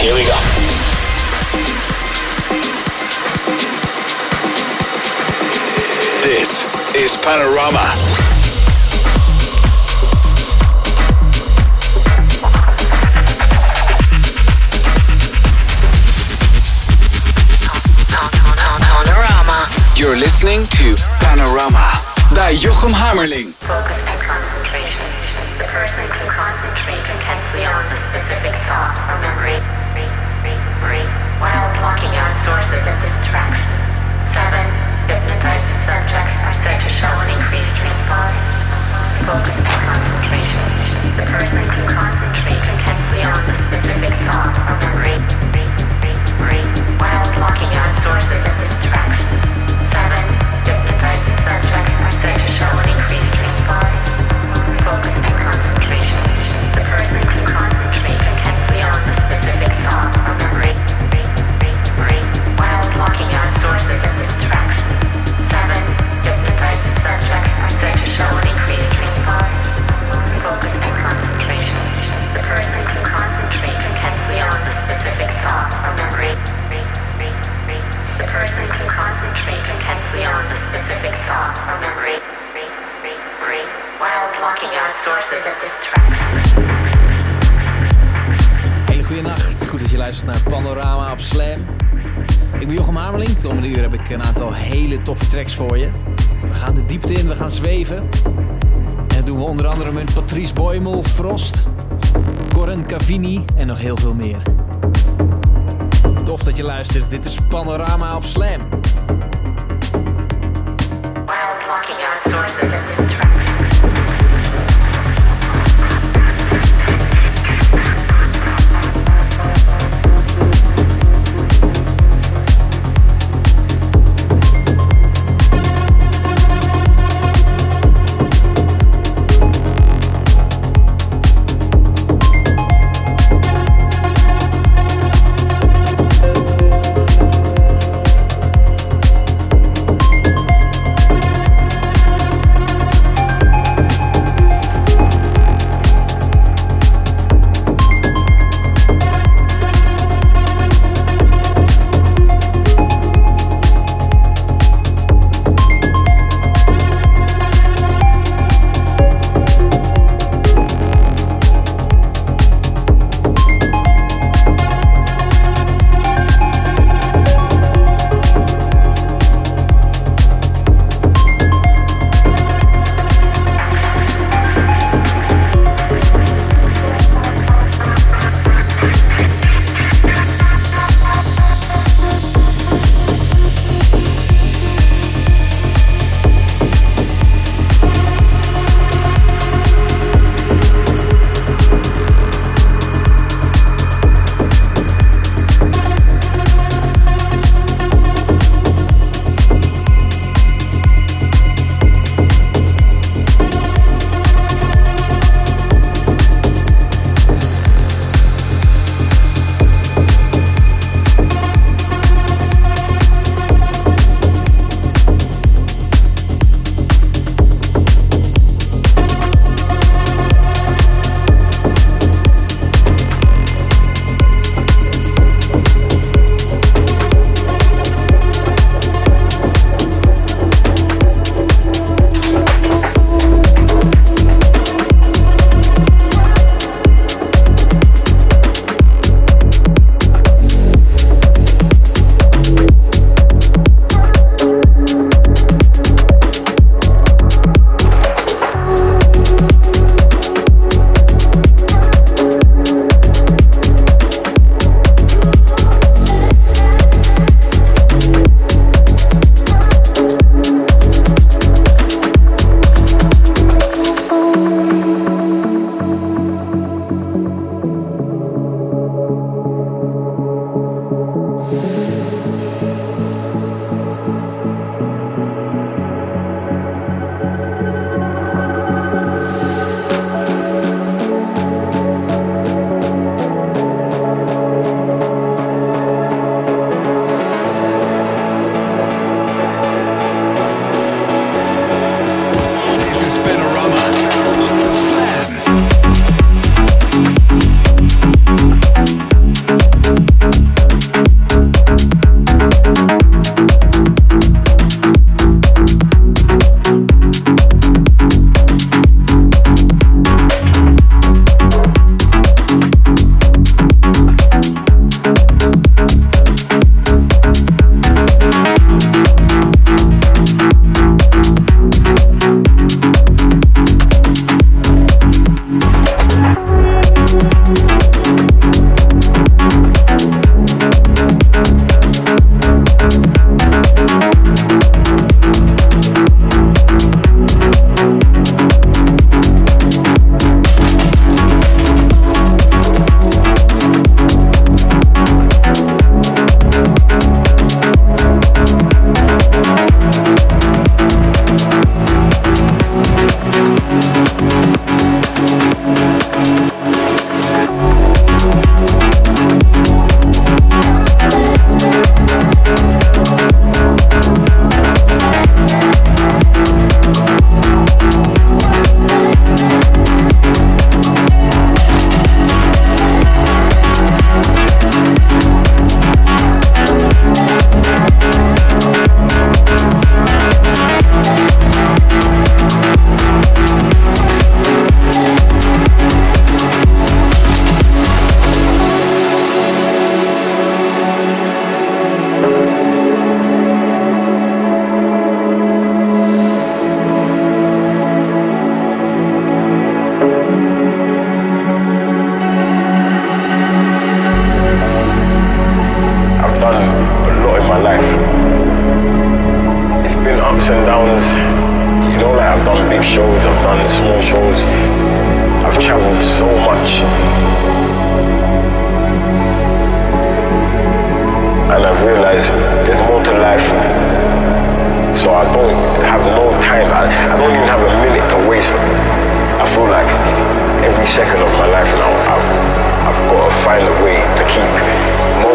Here we go. This is Panorama. You're listening to Panorama by Jochem Hamerling. Focus and concentration. The person can concentrate intensely on a specific thought or memory sources of distraction. 7. Hypnotized subjects are said to show an increased response. Focus and concentration. The person can concentrate intensely on a specific thought or memory while blocking out sources of distraction. Hele goede nacht. Goed dat je luistert naar Panorama op Slam. Ik ben Jochem Hameling. De komende uur heb ik een aantal hele toffe tracks voor je. We gaan de diepte in, we gaan zweven. En dat doen we onder andere met Patrice Boymel, Frost, Corin Cavini en nog heel veel meer. Tof dat je luistert. Dit is Panorama op Slam. While blocking out sources of second of my life and I've, I've got to find a way to keep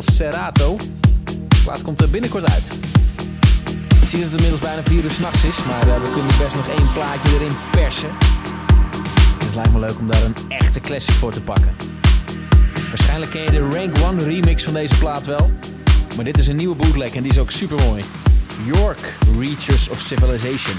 Serrato. De plaat komt er binnenkort uit. Ik zie dat het inmiddels bijna 4 uur s'nachts is, maar uh, we kunnen best nog één plaatje erin persen. Het lijkt me leuk om daar een echte classic voor te pakken. Waarschijnlijk ken je de Rank 1 remix van deze plaat wel. Maar dit is een nieuwe bootleg en die is ook super mooi. York, Reachers of Civilization.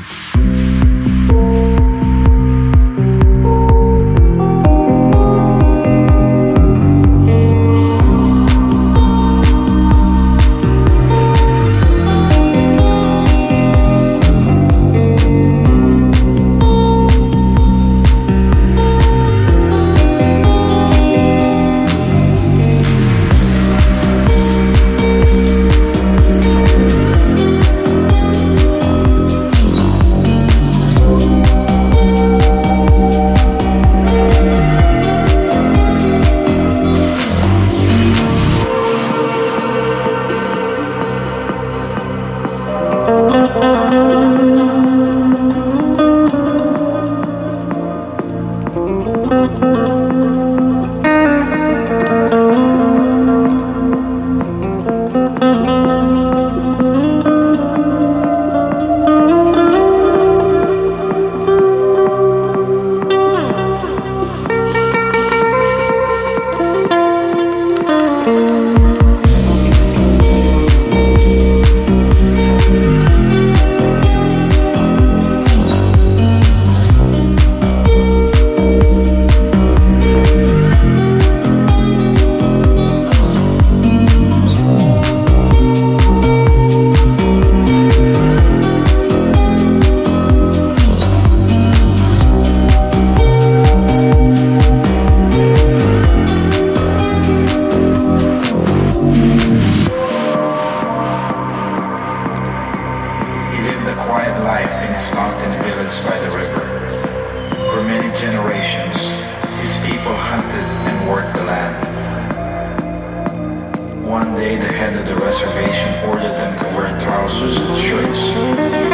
reservation ordered them to wear trousers and shirts.